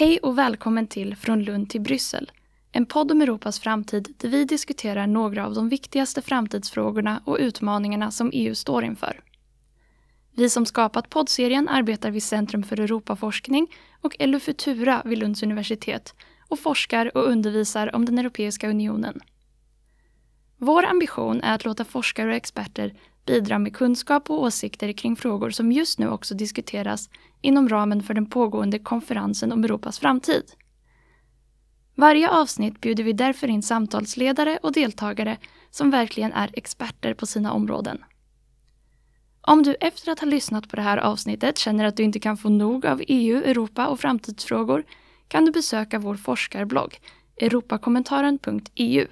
Hej och välkommen till Från Lund till Bryssel. En podd om Europas framtid där vi diskuterar några av de viktigaste framtidsfrågorna och utmaningarna som EU står inför. Vi som skapat poddserien arbetar vid Centrum för Europaforskning och LU Futura vid Lunds universitet och forskar och undervisar om den Europeiska unionen. Vår ambition är att låta forskare och experter bidra med kunskap och åsikter kring frågor som just nu också diskuteras inom ramen för den pågående konferensen om Europas framtid. Varje avsnitt bjuder vi därför in samtalsledare och deltagare som verkligen är experter på sina områden. Om du efter att ha lyssnat på det här avsnittet känner att du inte kan få nog av EU, Europa och framtidsfrågor kan du besöka vår forskarblogg europakommentaren.eu.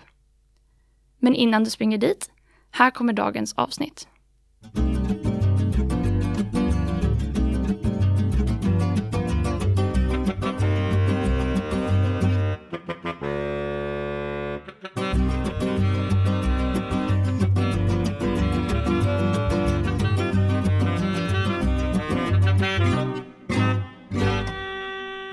Men innan du springer dit, här kommer dagens avsnitt.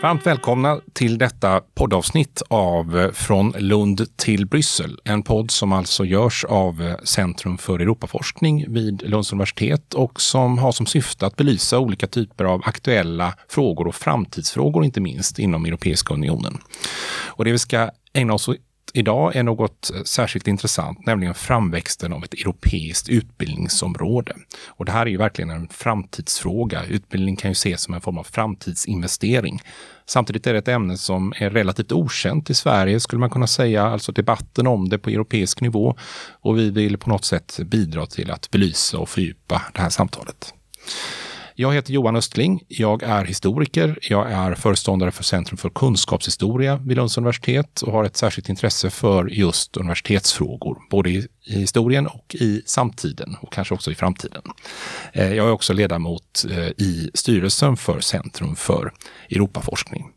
Varmt välkomna till detta poddavsnitt av eh, Från Lund till Bryssel. En podd som alltså görs av eh, Centrum för Europaforskning vid Lunds universitet och som har som syfte att belysa olika typer av aktuella frågor och framtidsfrågor, inte minst inom Europeiska unionen. Och det vi ska ägna oss idag är något särskilt intressant, nämligen framväxten av ett europeiskt utbildningsområde. Och det här är ju verkligen en framtidsfråga. Utbildning kan ju ses som en form av framtidsinvestering. Samtidigt är det ett ämne som är relativt okänt i Sverige, skulle man kunna säga, alltså debatten om det på europeisk nivå. Och vi vill på något sätt bidra till att belysa och fördjupa det här samtalet. Jag heter Johan Östling. Jag är historiker. Jag är föreståndare för Centrum för kunskapshistoria vid Lunds universitet och har ett särskilt intresse för just universitetsfrågor, både i historien och i samtiden och kanske också i framtiden. Eh, jag är också ledamot eh, i styrelsen för Centrum för Europaforskning.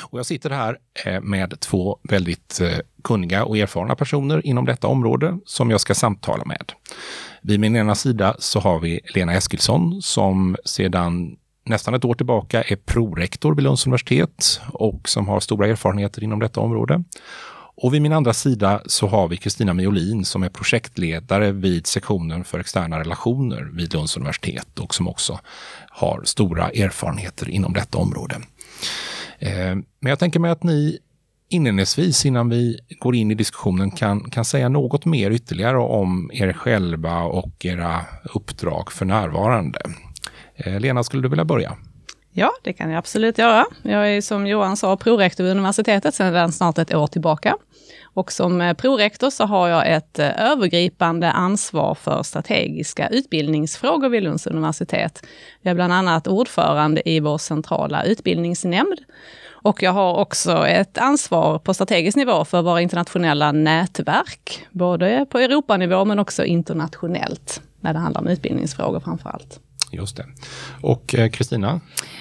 Och jag sitter här eh, med två väldigt kunniga och erfarna personer inom detta område som jag ska samtala med. Vid min ena sida så har vi Lena Eskilsson som sedan nästan ett år tillbaka är prorektor vid Lunds universitet och som har stora erfarenheter inom detta område. Och vid min andra sida så har vi Kristina Miolin som är projektledare vid sektionen för externa relationer vid Lunds universitet och som också har stora erfarenheter inom detta område. Eh, men jag tänker mig att ni inledningsvis innan vi går in i diskussionen kan, kan säga något mer ytterligare om er själva och era uppdrag för närvarande. Eh, Lena, skulle du vilja börja? Ja, det kan jag absolut göra. Jag är som Johan sa prorektor vid universitetet sedan snart ett år tillbaka. Och som eh, prorektor så har jag ett eh, övergripande ansvar för strategiska utbildningsfrågor vid Lunds universitet. Jag är bland annat ordförande i vår centrala utbildningsnämnd och jag har också ett ansvar på strategisk nivå för våra internationella nätverk, både på Europanivå men också internationellt, när det handlar om utbildningsfrågor framför allt. Just det. Och eh, Kristina?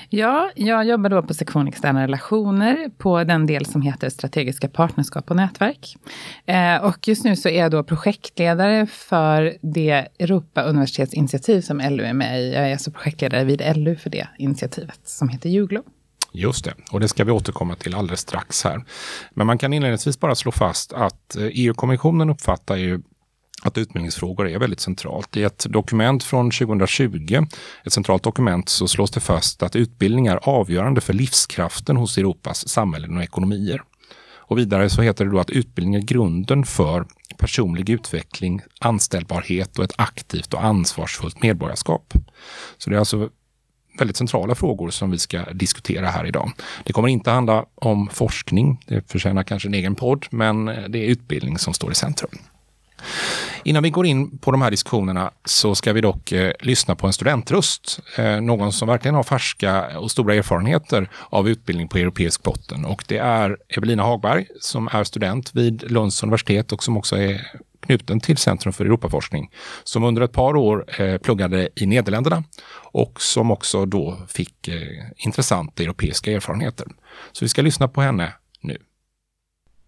Ja, jag jobbar då på sektion externa relationer på den del som heter strategiska partnerskap och nätverk. Eh, och just nu så är jag då projektledare för det Europa-universitetsinitiativ som LU är med i. Jag är alltså projektledare vid LU för det initiativet som heter Juglo. Just det, och det ska vi återkomma till alldeles strax här. Men man kan inledningsvis bara slå fast att eh, EU-kommissionen uppfattar ju att utbildningsfrågor är väldigt centralt. I ett dokument från 2020, ett centralt dokument, så slås det fast att utbildning är avgörande för livskraften hos Europas samhällen och ekonomier. Och vidare så heter det då att utbildning är grunden för personlig utveckling, anställbarhet och ett aktivt och ansvarsfullt medborgarskap. Så det är alltså väldigt centrala frågor som vi ska diskutera här idag. Det kommer inte handla om forskning, det förtjänar kanske en egen podd, men det är utbildning som står i centrum. Innan vi går in på de här diskussionerna så ska vi dock eh, lyssna på en studentröst. Eh, någon som verkligen har färska och stora erfarenheter av utbildning på europeisk botten. Och det är Evelina Hagberg som är student vid Lunds universitet och som också är knuten till Centrum för Europaforskning, som under ett par år eh, pluggade i Nederländerna och som också då fick eh, intressanta europeiska erfarenheter. Så vi ska lyssna på henne nu.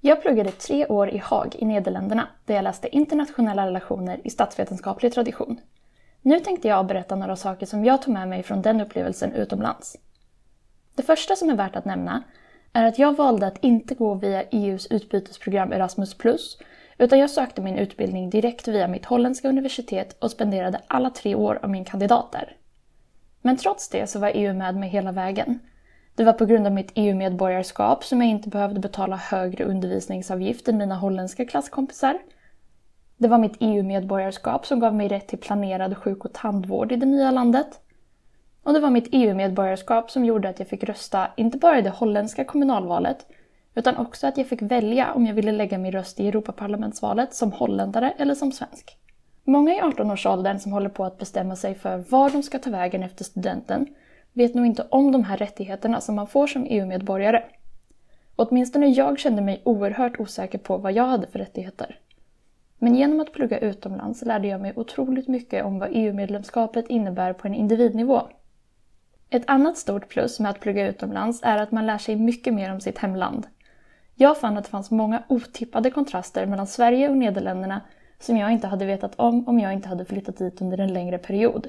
Jag pluggade tre år i Haag i Nederländerna där jag läste internationella relationer i statsvetenskaplig tradition. Nu tänkte jag berätta några saker som jag tog med mig från den upplevelsen utomlands. Det första som är värt att nämna är att jag valde att inte gå via EUs utbytesprogram Erasmus+, utan jag sökte min utbildning direkt via mitt holländska universitet och spenderade alla tre år av min kandidat där. Men trots det så var EU med mig hela vägen. Det var på grund av mitt EU-medborgarskap som jag inte behövde betala högre undervisningsavgift än mina holländska klasskompisar. Det var mitt EU-medborgarskap som gav mig rätt till planerad sjuk och tandvård i det nya landet. Och det var mitt EU-medborgarskap som gjorde att jag fick rösta inte bara i det holländska kommunalvalet utan också att jag fick välja om jag ville lägga min röst i Europaparlamentsvalet som holländare eller som svensk. Många i 18-årsåldern som håller på att bestämma sig för var de ska ta vägen efter studenten vet nog inte om de här rättigheterna som man får som EU-medborgare. Åtminstone jag kände mig oerhört osäker på vad jag hade för rättigheter. Men genom att plugga utomlands lärde jag mig otroligt mycket om vad EU-medlemskapet innebär på en individnivå. Ett annat stort plus med att plugga utomlands är att man lär sig mycket mer om sitt hemland. Jag fann att det fanns många otippade kontraster mellan Sverige och Nederländerna som jag inte hade vetat om om jag inte hade flyttat dit under en längre period.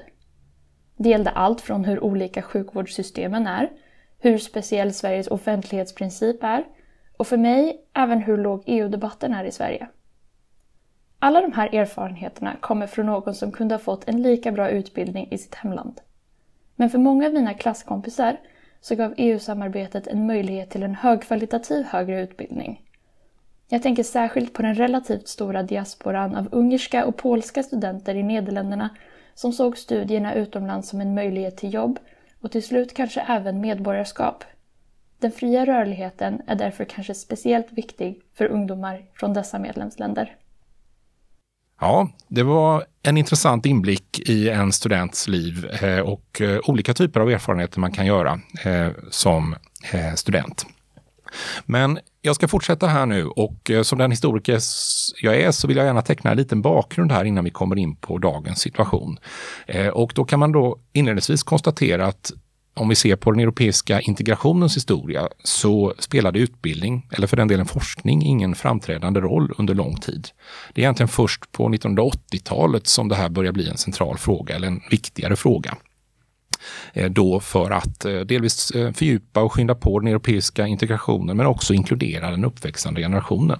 Det gällde allt från hur olika sjukvårdssystemen är, hur speciell Sveriges offentlighetsprincip är och för mig även hur låg EU-debatten är i Sverige. Alla de här erfarenheterna kommer från någon som kunde ha fått en lika bra utbildning i sitt hemland. Men för många av mina klasskompisar så gav EU-samarbetet en möjlighet till en högkvalitativ högre utbildning. Jag tänker särskilt på den relativt stora diasporan av ungerska och polska studenter i Nederländerna som såg studierna utomlands som en möjlighet till jobb och till slut kanske även medborgarskap. Den fria rörligheten är därför kanske speciellt viktig för ungdomar från dessa medlemsländer. Ja, det var en intressant inblick i en students liv eh, och eh, olika typer av erfarenheter man kan göra eh, som student. Men jag ska fortsätta här nu och som den historiker jag är så vill jag gärna teckna en liten bakgrund här innan vi kommer in på dagens situation. Och då kan man då inledningsvis konstatera att om vi ser på den europeiska integrationens historia så spelade utbildning, eller för den delen forskning, ingen framträdande roll under lång tid. Det är egentligen först på 1980-talet som det här börjar bli en central fråga, eller en viktigare fråga. Eh, då för att eh, delvis eh, fördjupa och skynda på den europeiska integrationen men också inkludera den uppväxande generationen.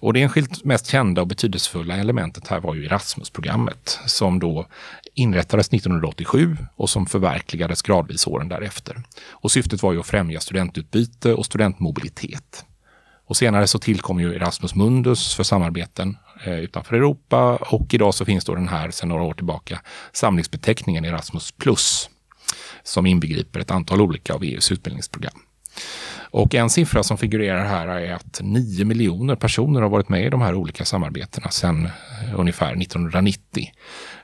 Och det enskilt mest kända och betydelsefulla elementet här var ju Erasmus-programmet som då inrättades 1987 och som förverkligades gradvis åren därefter. Och syftet var ju att främja studentutbyte och studentmobilitet. Och senare så tillkom ju Erasmus Mundus för samarbeten eh, utanför Europa och idag så finns då den här sedan några år tillbaka samlingsbeteckningen Erasmus Plus som inbegriper ett antal olika av EUs utbildningsprogram. Och en siffra som figurerar här är att 9 miljoner personer har varit med i de här olika samarbetena sedan eh, ungefär 1990.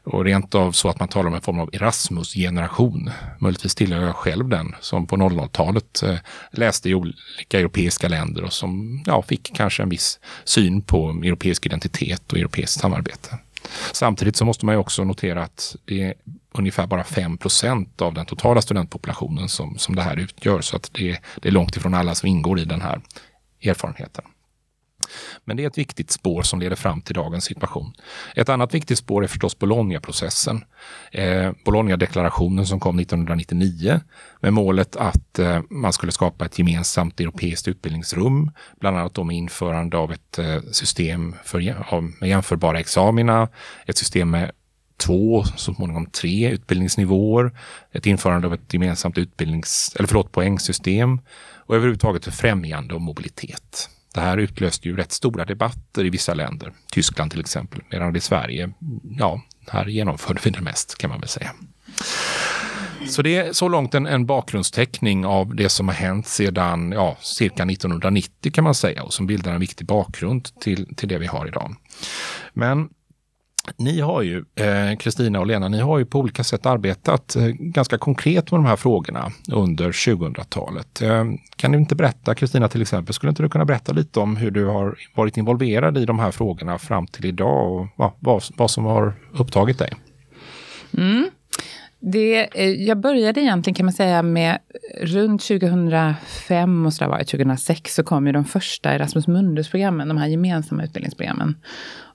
Och rent av så att man talar om en form av Erasmus-generation. Möjligtvis tillhör jag själv den som på 00-talet eh, läste i olika europeiska länder och som ja, fick kanske en viss syn på europeisk identitet och europeiskt samarbete. Samtidigt så måste man ju också notera att det är ungefär bara 5% av den totala studentpopulationen som, som det här utgör. Så att det, det är långt ifrån alla som ingår i den här erfarenheten. Men det är ett viktigt spår som leder fram till dagens situation. Ett annat viktigt spår är förstås Bologna-processen. Eh, Bologna-deklarationen som kom 1999 med målet att eh, man skulle skapa ett gemensamt europeiskt utbildningsrum, bland annat då med införande av ett eh, system för, av, med jämförbara examina, ett system med två, så småningom tre utbildningsnivåer, ett införande av ett gemensamt utbildnings, eller förlåt, poängsystem och överhuvudtaget för främjande och mobilitet. Det här utlöste ju rätt stora debatter i vissa länder, Tyskland till exempel, medan i Sverige, ja, här genomförde vi det mest kan man väl säga. Så det är så långt en, en bakgrundsteckning av det som har hänt sedan ja, cirka 1990 kan man säga och som bildar en viktig bakgrund till, till det vi har idag. Men ni har ju, eh, Kristina eh, och Lena, ni har ju på olika sätt arbetat eh, ganska konkret med de här frågorna under 2000-talet. Eh, kan du inte berätta, Kristina till exempel, skulle inte du kunna berätta lite om hur du har varit involverad i de här frågorna fram till idag och va, vad, vad som har upptagit dig? Mm. Det, eh, jag började egentligen kan man säga med runt 2005 och så var det 2006 så kom ju de första Erasmus Mundus-programmen, de här gemensamma utbildningsprogrammen.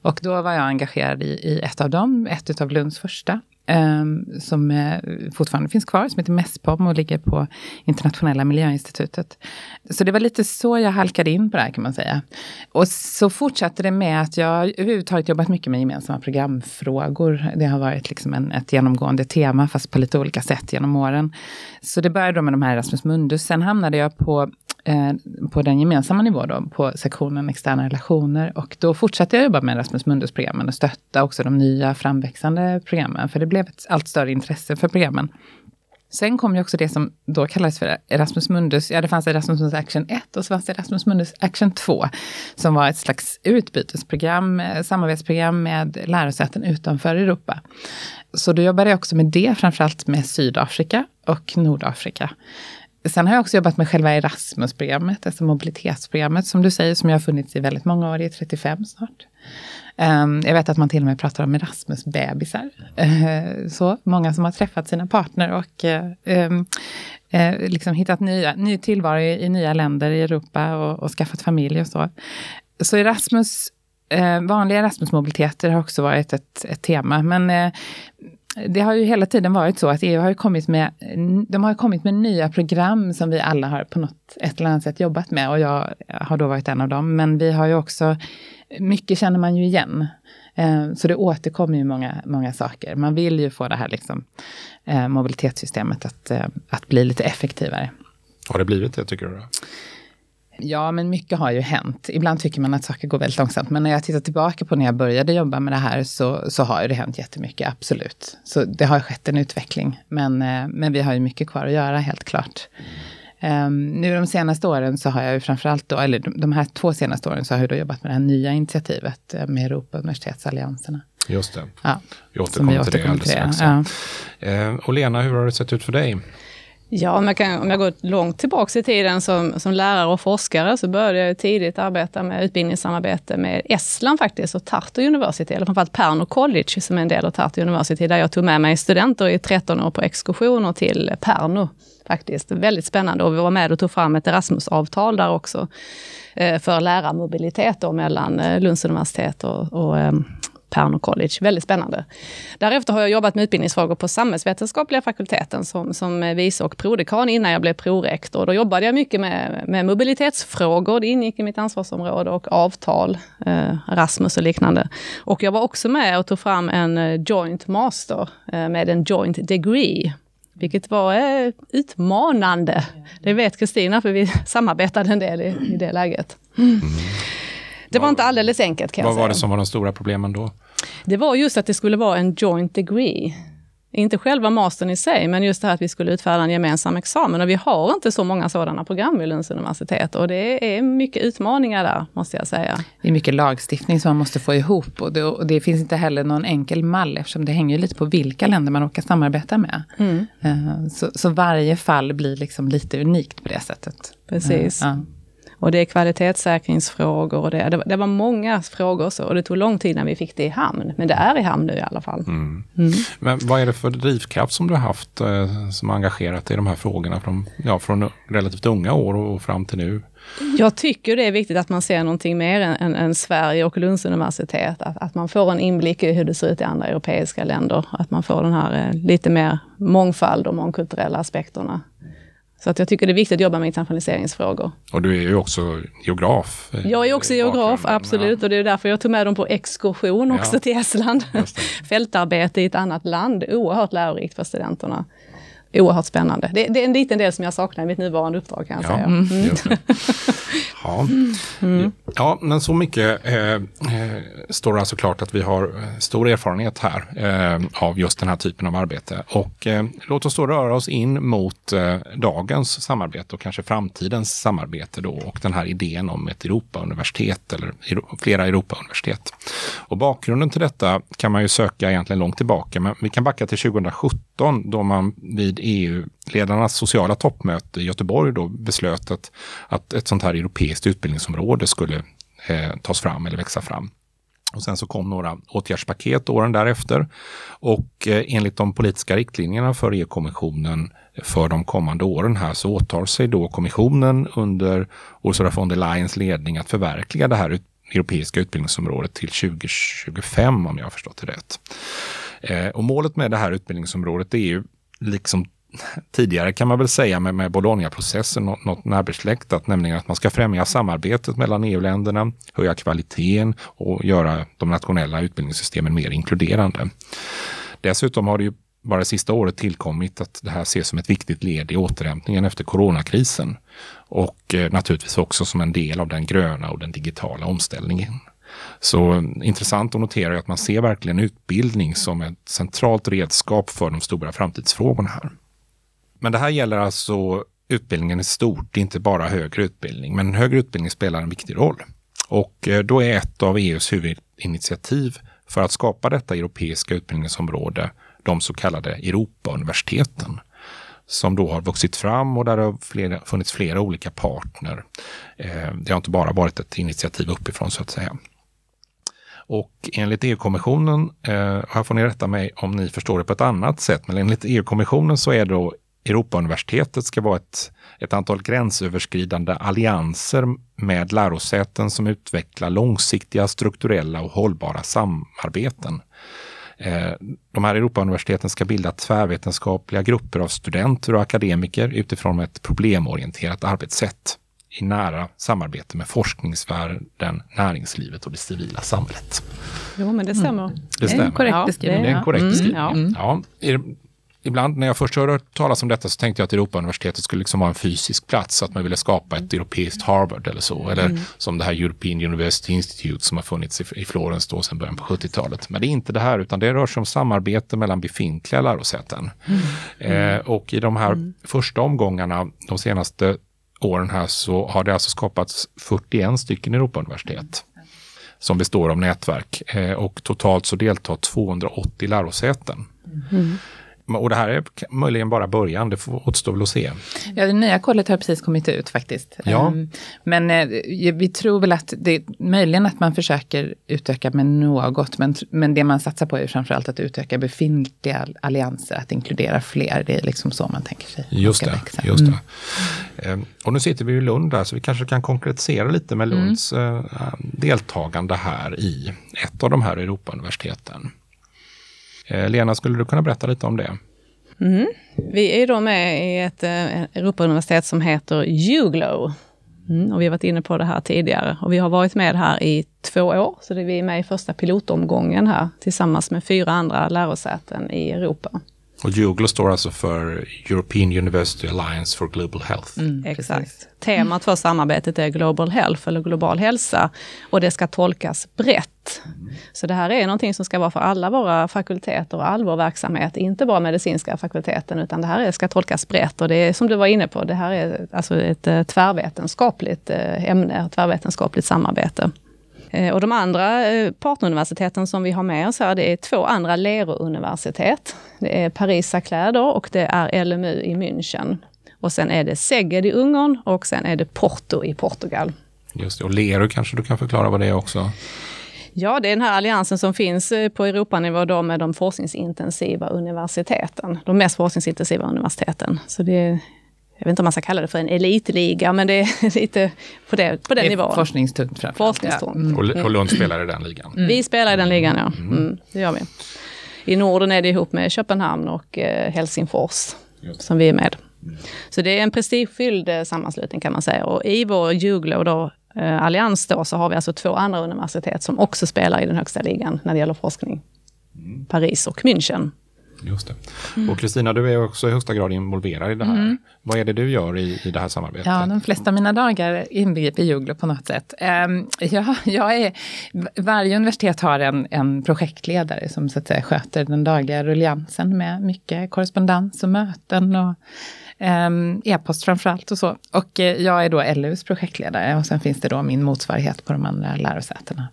Och då var jag engagerad i, i ett av dem, ett av Lunds första um, som uh, fortfarande finns kvar, som heter MESPOM och ligger på Internationella miljöinstitutet. Så det var lite så jag halkade in på det här kan man säga. Och så fortsatte det med att jag överhuvudtaget jobbat mycket med gemensamma programfrågor. Det har varit liksom en, ett genomgående tema, fast på lite olika sätt genom åren. Så det började då med de här Erasmus Mundus. Sen hamnade jag på eh, på den gemensamma nivån, då, på sektionen externa relationer. Och då fortsatte jag jobba med Erasmus Mundus-programmen och stötta också de nya framväxande programmen. För det blev ett allt större intresse för programmen. Sen kom ju också det som då kallades för Erasmus Mundus. Ja, det fanns Erasmus Mundus Action 1 och så fanns det Erasmus Mundus Action 2. Som var ett slags utbytesprogram, eh, samarbetsprogram med lärosäten utanför Europa. Så då jobbade jag också med det, framförallt med Sydafrika och Nordafrika. Sen har jag också jobbat med själva Erasmus-programmet, alltså mobilitetsprogrammet som du säger, som jag har funnits i väldigt många år, i 35 snart. Um, jag vet att man till och med pratar om Erasmus-bebisar. Uh, så många som har träffat sina partner och uh, um, uh, liksom hittat nya, ny tillvaro i, i, nya länder i Europa och, och skaffat familj och så. Så Erasmus vanliga Erasmus-mobiliteter har också varit ett, ett tema. Men det har ju hela tiden varit så att EU har kommit med, de har kommit med nya program som vi alla har på något ett eller annat sätt jobbat med och jag har då varit en av dem. Men vi har ju också, mycket känner man ju igen. Eh, så det återkommer ju många, många saker. Man vill ju få det här liksom, eh, mobilitetssystemet att, eh, att bli lite effektivare. Har det blivit det tycker du? Då? Ja, men mycket har ju hänt. Ibland tycker man att saker går väldigt långsamt. Men när jag tittar tillbaka på när jag började jobba med det här så, så har det hänt jättemycket, absolut. Så det har skett en utveckling. Men, eh, men vi har ju mycket kvar att göra, helt klart. Um, nu de senaste åren så har jag ju framförallt då, eller de, de här två senaste åren så har jag då jobbat med det här nya initiativet eh, med Europa universitetsallianserna. Just det. Ja, vi återkommer till det alldeles strax. Ja. Uh, och Lena, hur har det sett ut för dig? Ja, om jag, kan, om jag går långt tillbaka i tiden som, som lärare och forskare så började jag tidigt arbeta med utbildningssamarbete med Estland faktiskt och Tartu University, eller framförallt Pärnu College som är en del av Tartu University, där jag tog med mig studenter i 13 år på exkursioner till Pärnu. Faktiskt väldigt spännande och vi var med och tog fram ett Erasmus-avtal där också eh, för lärarmobilitet då mellan eh, Lunds universitet och, och ehm, Pärnu College. Väldigt spännande. Därefter har jag jobbat med utbildningsfrågor på samhällsvetenskapliga fakulteten som, som vice och prodekan innan jag blev prorektor. Då jobbade jag mycket med, med mobilitetsfrågor. Det ingick i mitt ansvarsområde och avtal, eh, Erasmus och liknande. Och jag var också med och tog fram en eh, joint master eh, med en joint degree vilket var eh, utmanande. Det vet Kristina, för vi samarbetade en del i, i det läget. Mm. Det var inte alldeles enkelt kan jag säga. Vad var det som var de stora problemen då? Det var just att det skulle vara en joint degree. Inte själva mastern i sig, men just det här att vi skulle utfärda en gemensam examen. Och vi har inte så många sådana program vid Lunds universitet. Och det är mycket utmaningar där, måste jag säga. Det är mycket lagstiftning som man måste få ihop. Och det, och det finns inte heller någon enkel mall, eftersom det hänger lite på vilka länder man råkar samarbeta med. Mm. Uh, så, så, varje fall blir liksom lite unikt på det sättet. Precis. Uh, uh. Och det är kvalitetssäkringsfrågor och det, det, var många frågor så, och det tog lång tid när vi fick det i hamn. Men det är i hamn nu i alla fall. Mm. Mm. Men vad är det för drivkraft som du har haft eh, som engagerat i de här frågorna från, ja, från relativt unga år och fram till nu? Jag tycker det är viktigt att man ser någonting mer än, än, än Sverige och Lunds universitet. Att, att, man får en inblick i hur det ser ut i andra europeiska länder. Att man får den här eh, lite mer mångfald och mångkulturella aspekterna. Så att jag tycker det är viktigt att jobba med internationaliseringsfrågor. Och du är ju också geograf. Jag är också geograf, absolut. Ja. Och det är därför jag tog med dem på exkursion också ja. till Estland. Fältarbete i ett annat land. Oerhört lärorikt för studenterna oerhört spännande. Det, det, är en liten del som jag saknar i mitt nuvarande uppdrag kan jag ja, säga. Mm. ja. Mm. ja, men så mycket eh, eh, står det alltså klart att vi har eh, stor erfarenhet här eh, av just den här typen av arbete. Och eh, låt oss då röra oss in mot eh, dagens samarbete och kanske framtidens samarbete då och den här idén om ett Europauniversitet eller flera Europauniversitet. Och bakgrunden till detta kan man ju söka egentligen långt tillbaka, men vi kan backa till 2017 då man vid EU-ledarnas sociala toppmöte i Göteborg då beslöt att, att ett sånt här europeiskt utbildningsområde skulle eh, tas fram eller växa fram. Och sen så kom några åtgärdspaket åren därefter. Och eh, enligt de politiska riktlinjerna för EU-kommissionen för de kommande åren här så åtar sig då kommissionen under Ursula von der Leyens ledning att förverkliga det här europeiska utbildningsområdet till 2025 om jag har förstått det rätt. Eh, och målet med det här utbildningsområdet är ju liksom tidigare kan man väl säga med, med Bologna-processen något, något närbesläktat, nämligen att man ska främja samarbetet mellan EU-länderna, höja kvaliteten och göra de nationella utbildningssystemen mer inkluderande. Dessutom har det ju bara det sista året tillkommit att det här ses som ett viktigt led i återhämtningen efter coronakrisen. Och eh, naturligtvis också som en del av den gröna och den digitala omställningen. Så eh, intressant att notera att man ser verkligen utbildning som ett centralt redskap för de stora framtidsfrågorna här. Men det här gäller alltså utbildningen i stort, inte bara högre utbildning. Men högre utbildning spelar en viktig roll. Och eh, då är ett av EUs huvudinitiativ för att skapa detta europeiska utbildningsområde de så kallade Europauniversiteten som då har vuxit fram och där det har flera, funnits flera olika partner. Eh, det har inte bara varit ett initiativ uppifrån så att säga. Och enligt EU-kommissionen, eh, här får ni rätta mig om ni förstår det på ett annat sätt, men enligt EU-kommissionen så är då Europauniversitetet ska vara ett, ett antal gränsöverskridande allianser med lärosäten som utvecklar långsiktiga strukturella och hållbara samarbeten. Eh, de här Europauniversiteten ska bilda tvärvetenskapliga grupper av studenter och akademiker utifrån ett problemorienterat arbetssätt i nära samarbete med forskningsvärlden, näringslivet och det civila samhället. Jo, men det stämmer. Mm. Det stämmer. Det är en korrekt beskrivning. Det är en korrekt Mm, beskrivning. ja. Ja, ibland när jag först hörde talas om detta så tänkte jag att Europauniversitetet skulle liksom vara en fysisk plats, att man ville skapa ett europeiskt Harvard eller så. Eller som det här European University Institute som har funnits i, Florens då sedan början på 70-talet. Men det är inte det här, utan det rör sig om samarbete mellan befintliga lärosäten. Eh, och i de här första omgångarna, de senaste åren här, så har det alltså skapats 41 stycken Europauniversitet som består av nätverk eh, och totalt så deltar 280 lärosäten. Och det här är möjligen bara början, det får återstå väl att se. Ja, det nya kollet har precis kommit ut faktiskt. Ja. Ehm, Men eh, vi tror väl att det möjligen att man försöker utöka med något, men, men det man satsar på är framförallt att utöka befintliga allianser, att inkludera fler. Det är liksom så man tänker sig. Just det. växa. Just Mm. det. Eh, Och nu sitter vi i Lund där, så vi kanske kan konkretisera lite med Lunds eh, deltagande här i ett av de här Europauniversiteten. Eh, Lena, skulle du kunna berätta lite om det? Mm. Vi är då med i ett eh, Europauniversitet som heter Uglow. Mm, och vi har varit inne på det här tidigare. Och vi har varit med här i två år, så det är vi med i första pilotomgången här tillsammans med fyra andra lärosäten i Europa. Och Juglo står alltså för European University Alliance for Global Health. Mm, Exakt. precis. Temat för samarbetet är Global Health, eller global hälsa. Och det ska tolkas brett. Så det här är någonting som ska vara för alla våra fakulteter och all vår verksamhet. Inte bara medicinska fakulteten, utan det här är, ska tolkas brett. Och det är som du var inne på, det här är alltså ett eh, tvärvetenskapligt eh, ämne, tvärvetenskapligt samarbete. Eh, Och de andra eh, partneruniversiteten som vi har med oss här, det är två andra Lero-universitet. Det är Paris-Saclay och det är LMU i München. Och sen är det Szeged i Ungern och sen är det Porto i Portugal. Just det. Och Leru kanske du kan förklara vad det är också? Ja, det är den här alliansen som finns eh, på Europanivå då med de forskningsintensiva universiteten. De mest forskningsintensiva universiteten. Så det jag vet inte om man ska kalla det för en elitliga, men det är lite på, det, på den Det är nivån. forskningstungt framförallt. Forskningstungt. Ja. Mm. Och, och Lund spelar i den ligan. Vi spelar i den ligan, ja. Mm, det gör vi. I Norden är det ihop med Köpenhamn och eh, Helsingfors som vi är med. Så det är en prestigefylld eh, sammanslutning kan man säga. Och i vår Juglo då, eh, allians då, så har vi alltså två andra universitet som också spelar i den högsta ligan när det gäller forskning. Paris och München. Just det. Och Kristina, du är också i högsta grad involverad i det här. Vad är det du gör i, i det här samarbetet? Ja, de flesta av mina dagar inbegriper Juglo på något sätt. Um, ja, jag är, varje universitet har en, en projektledare som så att säga sköter den dagliga rulliansen med mycket korrespondens och möten och um, e-post framförallt och så. Och eh, jag är då LUs projektledare och sen finns det då min motsvarighet på de andra lärosätena.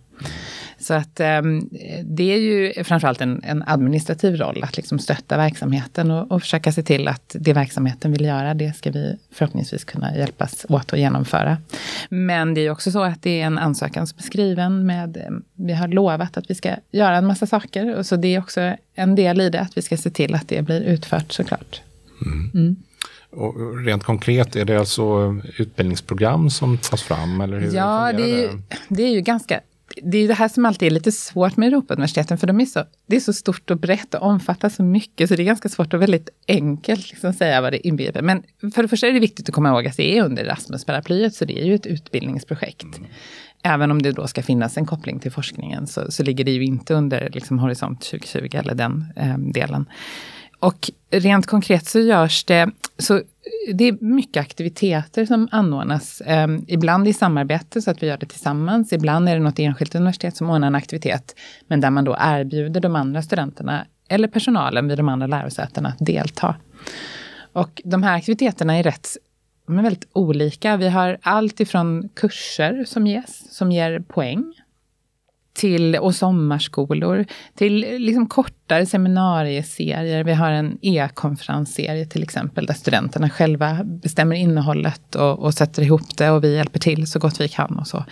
Så att um, det är ju framförallt en, en administrativ roll att liksom stötta verksamheten och, och försöka se till att det verksamheten vill göra, det ska vi förhoppningsvis kunna hjälpas åt att genomföra. Men det är också så att det är en ansökan som är skriven med, eh, vi har lovat att vi ska göra en massa saker och så det är också en del i det, att vi ska se till att det blir utfört såklart. Och rent konkret, är det alltså utbildningsprogram som tas fram? Eller hur Ja, det är, ju, det är ju ganska det är det här som alltid är lite svårt med Europauniversiteten, för de är så, det är så stort och brett och omfattar så mycket, så det är ganska svårt och väldigt enkelt liksom säga vad det inbegriper. Men för det första är det viktigt att komma ihåg att det är under Erasmus-paraplyet, så det är ju ett utbildningsprojekt. Mm. Även om det då ska finnas en koppling till forskningen, så, så ligger det ju inte under liksom, Horisont 2020 eller den eh, delen. Och rent konkret så görs det, så det är mycket aktiviteter som anordnas. Eh, ibland i samarbete så att vi gör det tillsammans. Ibland är det något enskilt universitet som ordnar en aktivitet, men där man då erbjuder de andra studenterna eller personalen vid de andra lärosätena att delta. Och de här aktiviteterna är rätt de är väldigt olika. Vi har allt ifrån kurser som ges, som ger poäng till, och sommarskolor, till liksom kortare seminarieserier. Vi har en e-konferensserie till exempel, där studenterna själva bestämmer innehållet och, och, sätter ihop det och vi hjälper till så gott vi kan och så.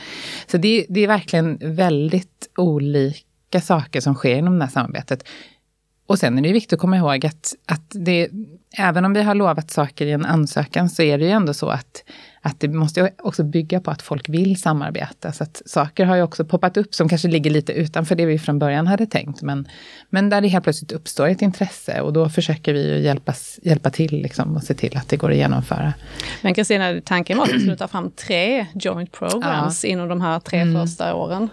Så det, det är verkligen väldigt olika saker som sker inom det här samarbetet. Och sen är det viktigt att komma ihåg att, att det, även om vi har lovat saker i en ansökan så är det ju ändå så att att det måste också bygga på att folk vill samarbeta. Så att saker har ju också poppat upp som kanske ligger lite utanför det vi från början hade tänkt. Men, men där det helt plötsligt uppstår ett intresse och då försöker vi ju hjälpas, hjälpa till liksom och se till att det går att genomföra. Men Kristina, tanken var att vi skulle ta fram tre joint programs ja. inom de här tre mm. första åren.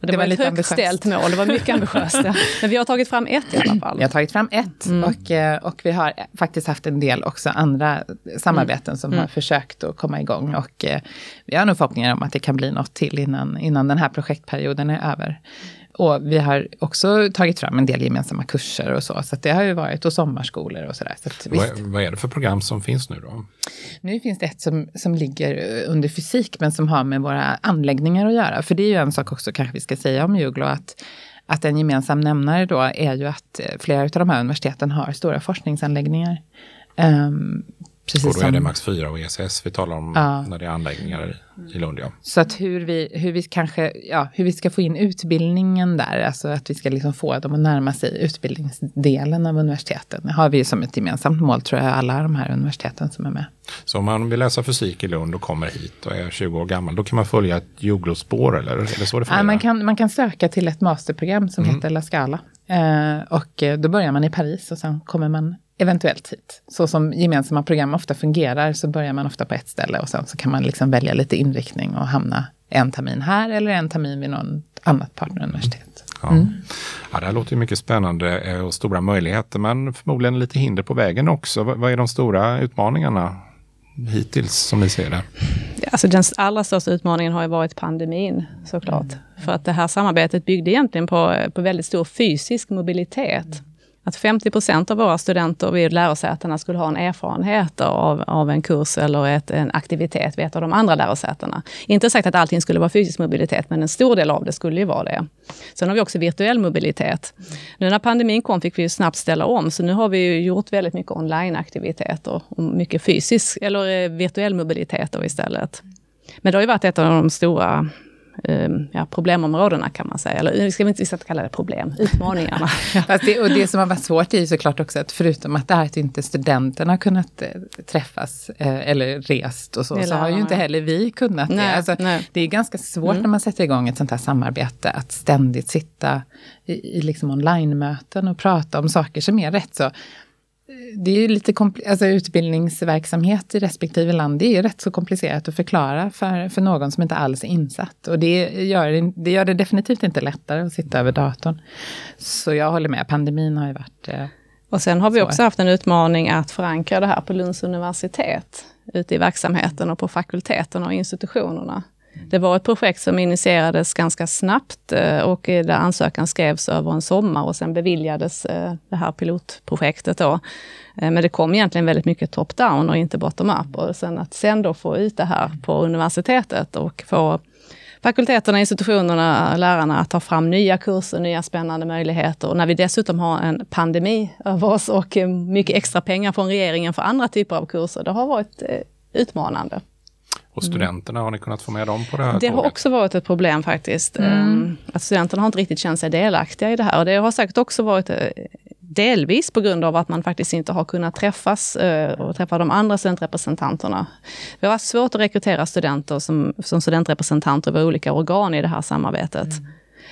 Det, det var, var ett högt ambitiöst. ställt mål, det var mycket ambitiöst. Ja. Men vi har tagit fram ett i alla fall. Vi har tagit fram ett mm. och, eh, och vi har faktiskt haft en del också andra samarbeten mm. som mm. har försökt att komma igång. Och eh, vi har nog förhoppningar om att det kan bli något till innan, innan den här projektperioden är över. Och vi har också tagit fram en del gemensamma kurser och så. Så det har ju varit och sommarskolor och sådär. Så vad, vad, är det för program som finns nu då? Nu finns det ett som, som ligger under fysik men som har med våra anläggningar att göra. För det är ju en sak också kanske vi ska säga om Juglo att att en gemensam nämnare då är ju att flera av de här universiteten har stora forskningsanläggningar. Um, Precis och då är det Max 4 och ESS vi talar om ja. när det är anläggningar i Lund. Ja. Så att hur vi, hur vi kanske, ja, hur vi ska få in utbildningen där, alltså att vi ska liksom få dem att närma sig utbildningsdelen av universiteten. Det har vi som ett gemensamt mål tror jag, alla de här universiteten som är med. Så om man vill läsa fysik i Lund och kommer hit och är 20 år gammal, då kan man följa ett jordglospår eller? eller så det ja, man, kan, man kan söka till ett masterprogram som mm. heter La Scala. Eh, och då börjar man i Paris och sen kommer man eventuellt hit. Så som gemensamma program ofta fungerar så börjar man ofta på ett ställe och sen så kan man liksom välja lite inriktning och hamna en termin här eller en termin vid något annat partneruniversitet. Ja. Mm. ja, det här låter ju mycket spännande eh, och stora möjligheter men förmodligen lite hinder på vägen också. Vad är de stora utmaningarna hittills som ni ser det? Alltså den allra största utmaningen har ju varit pandemin såklart. Mm. För att det här samarbetet byggde egentligen på, på väldigt stor fysisk mobilitet att 50 procent av våra studenter vid lärosätena skulle ha en erfarenhet av, av en kurs eller ett, en aktivitet vid ett av de andra lärosätena. Inte sagt att allting skulle vara fysisk mobilitet, men en stor del av det skulle ju vara det. Sen har vi också virtuell mobilitet. Nu när pandemin kom fick vi snabbt ställa om, så nu har vi gjort väldigt mycket onlineaktiviteter och mycket fysisk eller eh, virtuell mobilitet istället. Men det har ju varit ett av de stora Ehm, ja, problemområdena kan man säga. Eller ska vi inte kalla det problem, utmaningarna. Fast det, och det som har varit svårt är ju såklart också att förutom att det här att inte studenterna har kunnat eh, träffas eh, eller rest och så, så har ju inte heller vi kunnat nej, det. Alltså, det är ganska svårt mm. när man sätter igång ett sånt här samarbete att ständigt sitta i, i liksom online-möten och prata om saker som är rätt så det är ju lite alltså utbildningsverksamhet i respektive land, det är rätt så komplicerat att förklara för, för någon som inte alls är insatt. Och det gör, det gör det definitivt inte lättare att sitta över datorn. Så jag håller med, pandemin har ju varit eh, Och sen har vi också haft en utmaning att förankra det här på Lunds universitet, ute i verksamheten och på fakulteterna och institutionerna. Det var ett projekt som initierades ganska snabbt eh, och där ansökan skrevs över en sommar och sen beviljades eh, det här pilotprojektet då. Eh, men det kom egentligen väldigt mycket top-down och inte bottom-up. Och sen att sen då få ut det här på universitetet och få fakulteterna, institutionerna, lärarna att ta fram nya kurser, nya spännande möjligheter. Och när vi dessutom har en pandemi över oss och mycket extra pengar från regeringen för andra typer av kurser, det har varit utmanande. Och studenterna, har ni kunnat få med dem på det här? Det tåget? har också varit ett problem faktiskt. Mm. Ehm, att studenterna har inte riktigt känt sig delaktiga i det här. Och det har säkert också varit eh, delvis på grund av att man faktiskt inte har kunnat träffas eh, och träffa de andra studentrepresentanterna. Det har varit svårt att rekrytera studenter som, som studentrepresentanter över olika organ i det här samarbetet. Mm.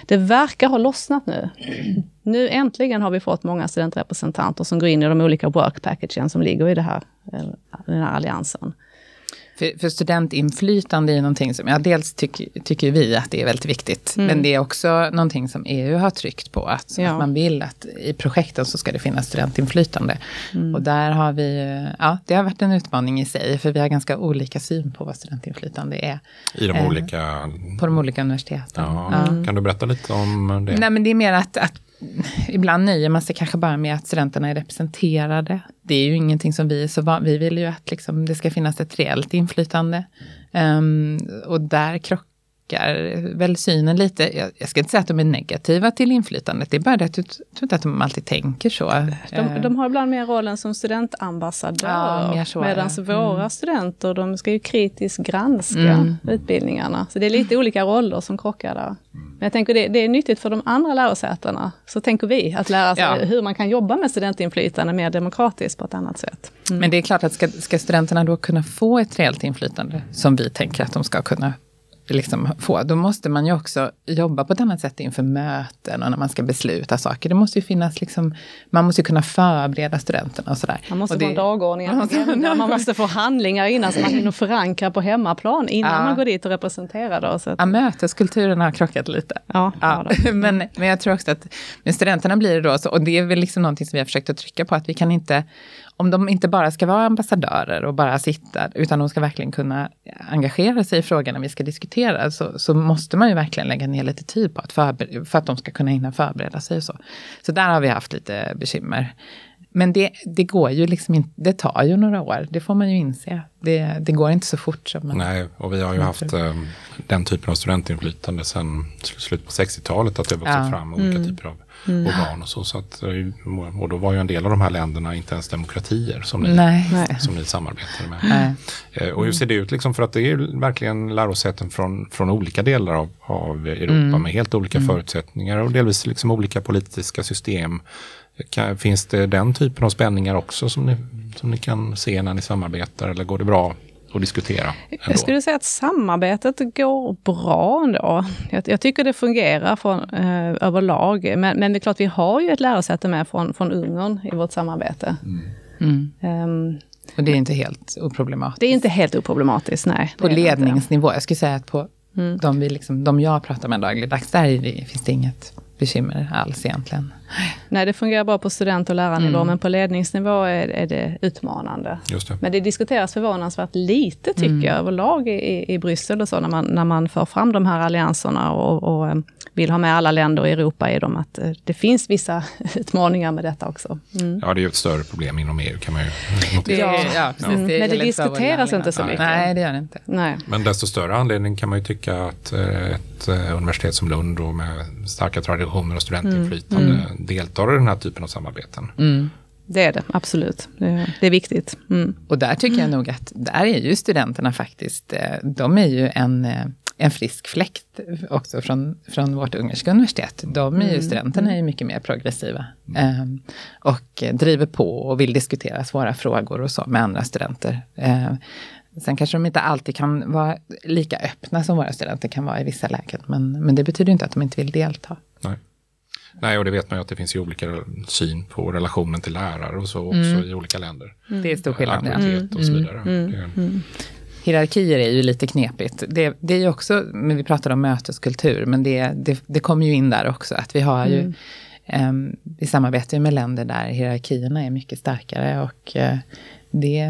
Det verkar ha lossnat nu. Nu äntligen har vi fått många studentrepresentanter som går in i de olika work packagen som ligger i det här, den här alliansen. För, för studentinflytande är någonting som, ja dels tycker, tycker vi att det är väldigt viktigt. Mm. Men det är också någonting som EU har tryckt på. Att, ja. att man vill att i projekten så ska det finnas studentinflytande. Mm. Och där har vi, ja det har varit en utmaning i sig. För vi har ganska olika syn på vad studentinflytande är. I de eh, olika... På de olika universiteten. Ja. ja. Kan du berätta lite om det? Nej men det är mer att, att ibland nöjer man sig kanske bara med att studenterna är representerade. Det är ju ingenting som vi är så van Vi vill ju att liksom det ska finnas ett reellt inflytande. Um, och där krockar backar väl synen lite. Jag, jag, ska inte säga att de är negativa till inflytandet, det är bara det att jag tror inte att de alltid tänker så. De, eh. de har ibland mer rollen som studentambassadör. Ja, Medan mm. våra studenter, de ska ju kritiskt granska mm. utbildningarna. Så det är lite olika roller som krockar där. Men jag tänker det, det är nyttigt för de andra lärosätena, så tänker vi, att lära sig ja. hur man kan jobba med studentinflytande mer demokratiskt på ett annat sätt. Mm. Men det är klart att ska, ska studenterna då kunna få ett reellt inflytande, som vi tänker att de ska kunna liksom få, då måste man ju också jobba på ett annat sätt inför möten och när man ska besluta saker. Det måste ju finnas liksom, man måste ju kunna förbereda studenterna och sådär. Man måste få en dagordning, man måste, man måste få handlingar innan så man hinner förankra på hemmaplan innan ja. man går dit och representerar. Då, så att... Ja, möteskulturen har krockat lite. Ja, ja. men, men jag tror också att med studenterna blir det då så, och det är väl liksom någonting som vi har försökt att trycka på, att vi kan inte om de inte bara ska vara ambassadörer och bara sitta, utan de ska verkligen kunna engagera sig i frågorna vi ska diskutera, så, så måste man ju verkligen lägga ner lite tid på att förbereda, för att de ska kunna hinna förbereda sig och så. Så där har vi haft lite bekymmer. Men det, det går ju liksom inte, det tar ju några år, det får man ju inse. Det, det går inte så fort som man... Nej, och vi har ju haft eh, den typen av studentinflytande sedan slutet på 60-talet, att det har vuxit ja. fram olika mm. typer av mm. organ och så. så att, eh, och då var ju en del av de här länderna inte ens demokratier som ni, Nej. Som ni samarbetade med. Nej. Eh, och hur ser det ut liksom? För att det är verkligen lärosäten från, från olika delar av, av Europa mm. med helt olika mm. förutsättningar och delvis liksom olika politiska system. Kan, finns det den typen av spänningar också som ni, som ni kan se när ni samarbetar eller går det bra att diskutera. Ändå. Jag skulle säga att samarbetet går bra ändå. Jag, jag tycker det fungerar från, eh, överlag. Men, men det är klart, vi har ju ett lärosäte med från, från Ungern i vårt samarbete. Mm. Um, och det är inte helt oproblematiskt? Det är inte helt oproblematiskt, nej. På ledningsnivå, jag skulle säga att på mm. de, vi liksom, de jag pratar med dagligdags, där finns det inget bekymmer alls egentligen. Nej, det fungerar bra på student och lärarnivå, mm. men på ledningsnivå är, är det utmanande. Det. Men det diskuteras förvånansvärt lite, tycker mm. jag, överlag i, i Bryssel och så, när man, när man för fram de här allianserna och, och eh, vill ha med alla länder i Europa i dem, att eh, det finns vissa utmaningar med detta också. Mm. Ja, det är ju ett större problem inom EU kan man ju notera. Ja, ja, precis, mm. det Men det diskuteras inte så mycket. Nej, det gör det inte. Nej. Men desto större anledning kan man ju tycka att eh, ett universitet som Lund då med starka traditioner och studentinflytande mm. mm. Deltar i den här typen av samarbeten. Mm. Det är det, absolut. Det, det är viktigt. Mm. Och där tycker jag nog att, där är ju studenterna faktiskt, de är ju en en frisk fläkt också från, från vårt ungerska universitet. De är ju, mm. studenterna är ju mycket mer progressiva. Eh, och driver på och vill diskutera svåra frågor och så med andra studenter. Eh, sen kanske de inte alltid kan vara lika öppna som våra studenter kan vara i vissa lägen. Men, men det betyder inte att de inte vill delta. Nej. Nej, och det vet man ju att det finns ju olika syn på relationen till lärare och så också mm. i olika länder. Mm. Det är stor skillnad. Mm. och så vidare. Mm. Mm hierarkier är ju lite knepigt. Det, det är ju också, men vi pratade om möteskultur, men det, det, det kommer ju in där också, att vi har ju, mm. um, vi samarbetar ju med länder där hierarkierna är mycket starkare och uh, det,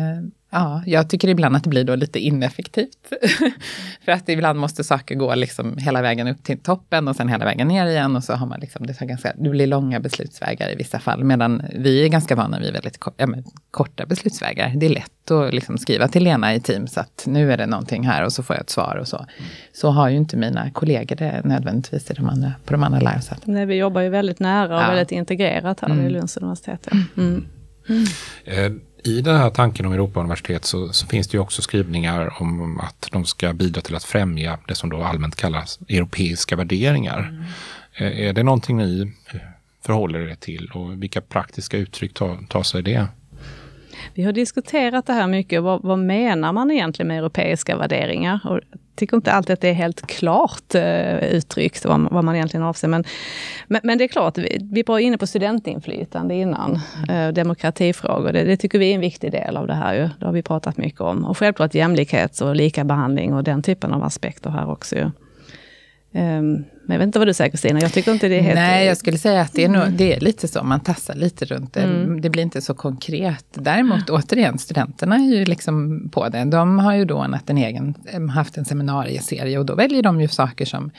Ja, jag tycker ibland att det blir då lite ineffektivt. För att ibland måste saker gå liksom hela vägen upp till toppen och sen hela vägen ner igen. Och så har man liksom, det, tar ganska, det blir långa beslutsvägar i vissa fall. Medan vi är ganska vana vid väldigt ja, korta beslutsvägar. Det är lätt att liksom skriva till Lena i Teams att nu är det någonting här och så får jag ett svar och så. Så har ju inte mina kollegor det nödvändigtvis i de andra, på de andra lärosätena. Nej, vi jobbar ju väldigt nära och ja. väldigt integrerat här mm. vid Lunds universitet. Mm. Mm. Eh, i den här tanken om Europauniversitet så, så, finns det ju också skrivningar om att de ska bidra till att främja det som då allmänt kallas europeiska värderingar. Mm. Är det någonting ni förhåller er till och vilka praktiska uttryck tar, tar sig det? Vi har diskuterat det här mycket. Vad, vad menar man egentligen med europeiska värderingar? Och jag tycker inte alltid att det är helt klart uh, uttryckt vad, vad, man egentligen avser. Men, men, men det är klart, vi, vi var inne på studentinflytande innan. Uh, demokratifrågor, det, det, tycker vi är en viktig del av det här. Ju. Det har vi pratat mycket om. Och självklart jämlikhet och lika behandling och den typen av aspekter här också. Ju. Um, men jag vet inte vad du säger Kristina, jag tycker inte det är helt... Nej, jag skulle säga att det är, nog, det är lite så, man tassar lite runt det. Mm. Det blir inte så konkret. Däremot återigen, studenterna är ju liksom på det. De har ju då en egen, haft en seminarieserie och då väljer de ju saker som,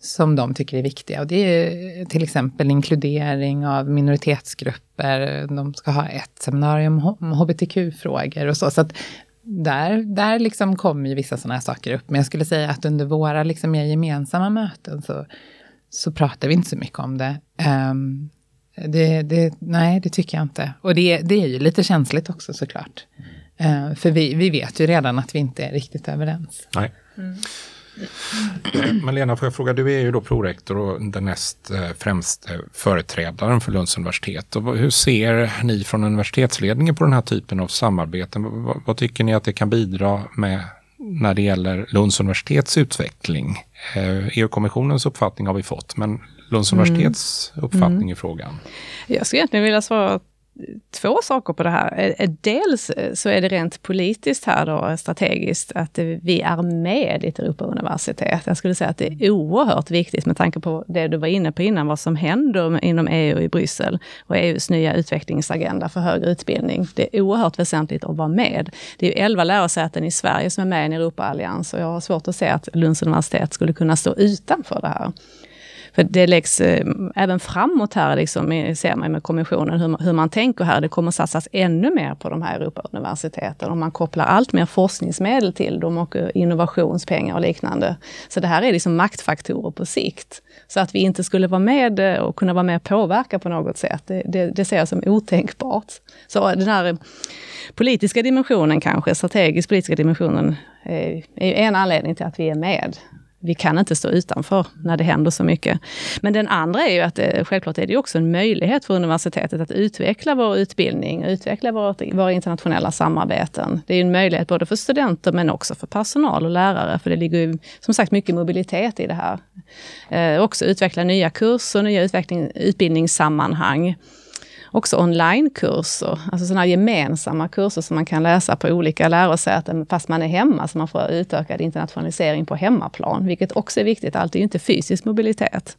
som de tycker är viktiga. Och det är till exempel inkludering av minoritetsgrupper. De ska ha ett seminarium om hbtq-frågor och så. Så att där, där liksom kommer ju vissa sådana här saker upp. Men jag skulle säga att under våra liksom mer gemensamma möten så, så pratar vi inte så mycket om det. Um, det, det nej, det tycker jag inte. Och det, det är ju lite känsligt också såklart. Uh, för vi, vi vet ju redan att vi inte är riktigt överens. Nej. Mm. Men Lena, får jag fråga, du är ju då prorektor och den näst eh, främste företrädaren för Lunds universitet. Och hur ser ni från universitetsledningen på den här typen av samarbeten? Vad, vad tycker ni att det kan bidra med när det gäller Lunds universitets utveckling? Eh, EU-kommissionens uppfattning har vi fått, men Lunds mm. universitets uppfattning mm. i frågan? Jag skulle egentligen vilja svara två saker på det här. Eh, eh, dels eh, så är det rent politiskt här då, strategiskt, att vi är med i ett Europauniversitet. Jag skulle säga att det är oerhört viktigt med tanke på det du var inne på innan, vad som händer inom EU i Bryssel och EUs nya utvecklingsagenda för högre utbildning. Det är oerhört väsentligt att vara med. Det är elva lärosäten i Sverige som är med i en Europaallians och jag har svårt att se att Lunds universitet skulle kunna stå utanför det här. För det läggs eh, även framåt här, liksom, ser man med kommissionen, hur, hur man tänker här. Det kommer satsas ännu mer på de här Europauniversiteten och man kopplar allt mer forskningsmedel till dem och eh, innovationspengar och liknande. Så det här är liksom maktfaktorer på sikt. Så att vi inte skulle vara med eh, och kunna vara med och påverka på något sätt, det, det, det ser jag som otänkbart. Så den här eh, politiska dimensionen kanske, strategisk politiska dimensionen, är, är en anledning till att vi är med vi kan inte stå utanför när det händer så mycket. Men den andra är ju att det, självklart är det också en möjlighet för universitetet att utveckla vår utbildning, utveckla vårt, våra internationella samarbeten. Det är en möjlighet både för studenter men också för personal och lärare, för det ligger ju som sagt mycket mobilitet i det här. Eh, också utveckla nya kurser, nya utveckling, utbildningssammanhang också onlinekurser, alltså sådana gemensamma kurser som man kan läsa på olika lärosäten fast man är hemma, så man får utökad internationalisering på hemmaplan, vilket också är viktigt. Allt är ju inte fysisk mobilitet.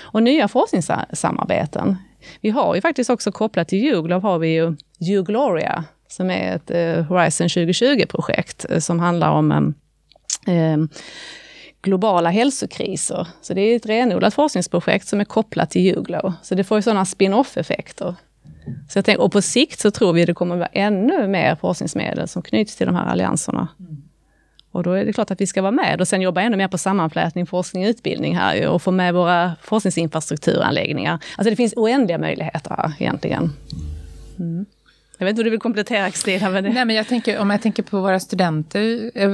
Och nya forskningssamarbeten. Vi har ju faktiskt också kopplat till Juglov har vi ju Jugloria, som är ett eh, Horizon 2020-projekt eh, som handlar om eh, globala hälsokriser. Så det är ett renodlat forskningsprojekt som är kopplat till Juglo. Så det får ju sådana spin-off-effekter. Så jag tänker, och på sikt så tror vi att det kommer att vara ännu mer forskningsmedel som knyts till de här allianserna. Mm. Och då är det klart att vi ska vara med och sen jobba ännu mer på sammanflätning, forskning och utbildning här och få med våra forskningsinfrastrukturanläggningar. Alltså det finns oändliga möjligheter här egentligen. Mm. Jag vet inte om du vill komplettera Kristina? Men det... Nej, men jag tänker, om jag tänker på våra studenter, eh,